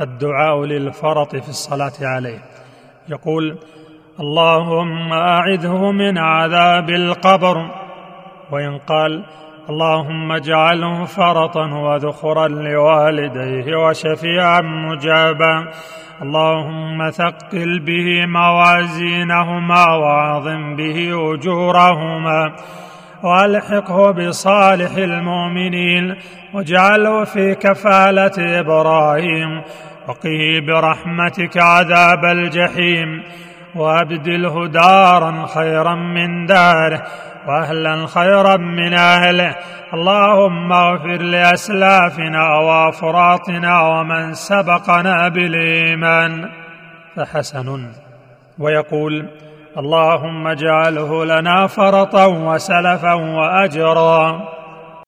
الدعاء للفرط في الصلاة عليه. يقول اللهم أعذه من عذاب القبر. وإن قال اللهم اجعله فرطا وذخرا لوالديه وشفيعا مجابا. اللهم ثقل به موازينهما وأعظم به أجورهما. والحقه بصالح المؤمنين واجعله في كفالة إبراهيم وقه برحمتك عذاب الجحيم وأبدله دارا خيرا من داره وأهلا خيرا من أهله. اللهم اغفر لأسلافنا وأفراطنا ومن سبقنا بالإيمان. فحسن ويقول اللهم اجعله لنا فرطا وسلفا واجرا.